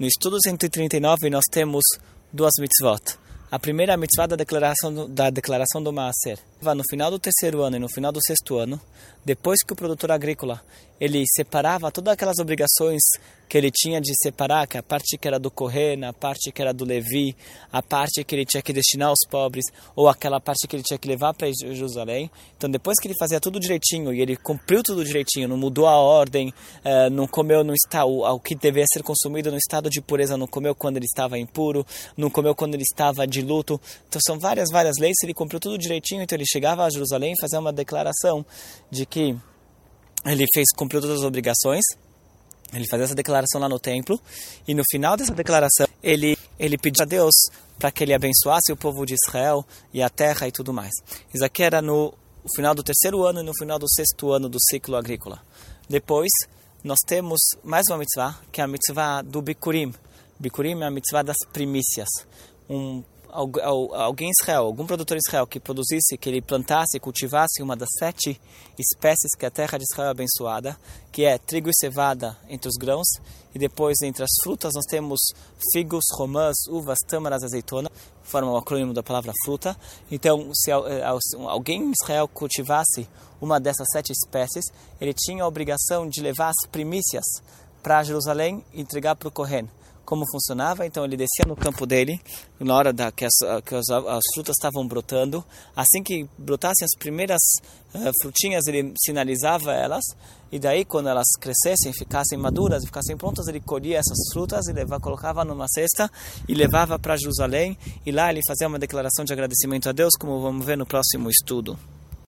No estudo 139 nós temos duas mitzvot. A primeira é mitzvah da declaração do, da declaração do Maaser. No final do terceiro ano e no final do sexto ano, depois que o produtor agrícola ele separava todas aquelas obrigações que ele tinha de separar, que a parte que era do Correna, a parte que era do Levi, a parte que ele tinha que destinar aos pobres, ou aquela parte que ele tinha que levar para Jerusalém. Então, depois que ele fazia tudo direitinho e ele cumpriu tudo direitinho, não mudou a ordem, eh, não comeu no estado, o que devia ser consumido no estado de pureza, não comeu quando ele estava impuro, não comeu quando ele estava de luto. Então, são várias, várias leis. Ele cumpriu tudo direitinho, então ele chegava a Jerusalém fazia uma declaração de que ele fez cumpriu todas as obrigações. Ele fazia essa declaração lá no templo e no final dessa declaração ele ele pediu a Deus para que ele abençoasse o povo de Israel e a terra e tudo mais. Isso aqui era no final do terceiro ano e no final do sexto ano do ciclo agrícola. Depois nós temos mais uma mitzvah, que é a mitzvah do Bikurim. Bikurim é a mitzvah das primícias. Um alguém Israel, algum produtor Israel que produzisse, que ele plantasse e cultivasse uma das sete espécies que a terra de Israel é abençoada, que é trigo e cevada entre os grãos, e depois entre as frutas nós temos figos, romãs, uvas, tâmaras, azeitona, forma o acrônimo da palavra fruta. Então, se eh, alguém em Israel cultivasse uma dessas sete espécies, ele tinha a obrigação de levar as primícias para Jerusalém e entregar para o Kohen como funcionava. Então ele descia no campo dele, na hora da, que, as, que as, as frutas estavam brotando. Assim que brotassem as primeiras uh, frutinhas, ele sinalizava elas. E daí, quando elas crescessem, ficassem maduras, ficassem prontas, ele colhia essas frutas e levava, colocava numa cesta e levava para Jerusalém. E lá ele fazia uma declaração de agradecimento a Deus, como vamos ver no próximo estudo.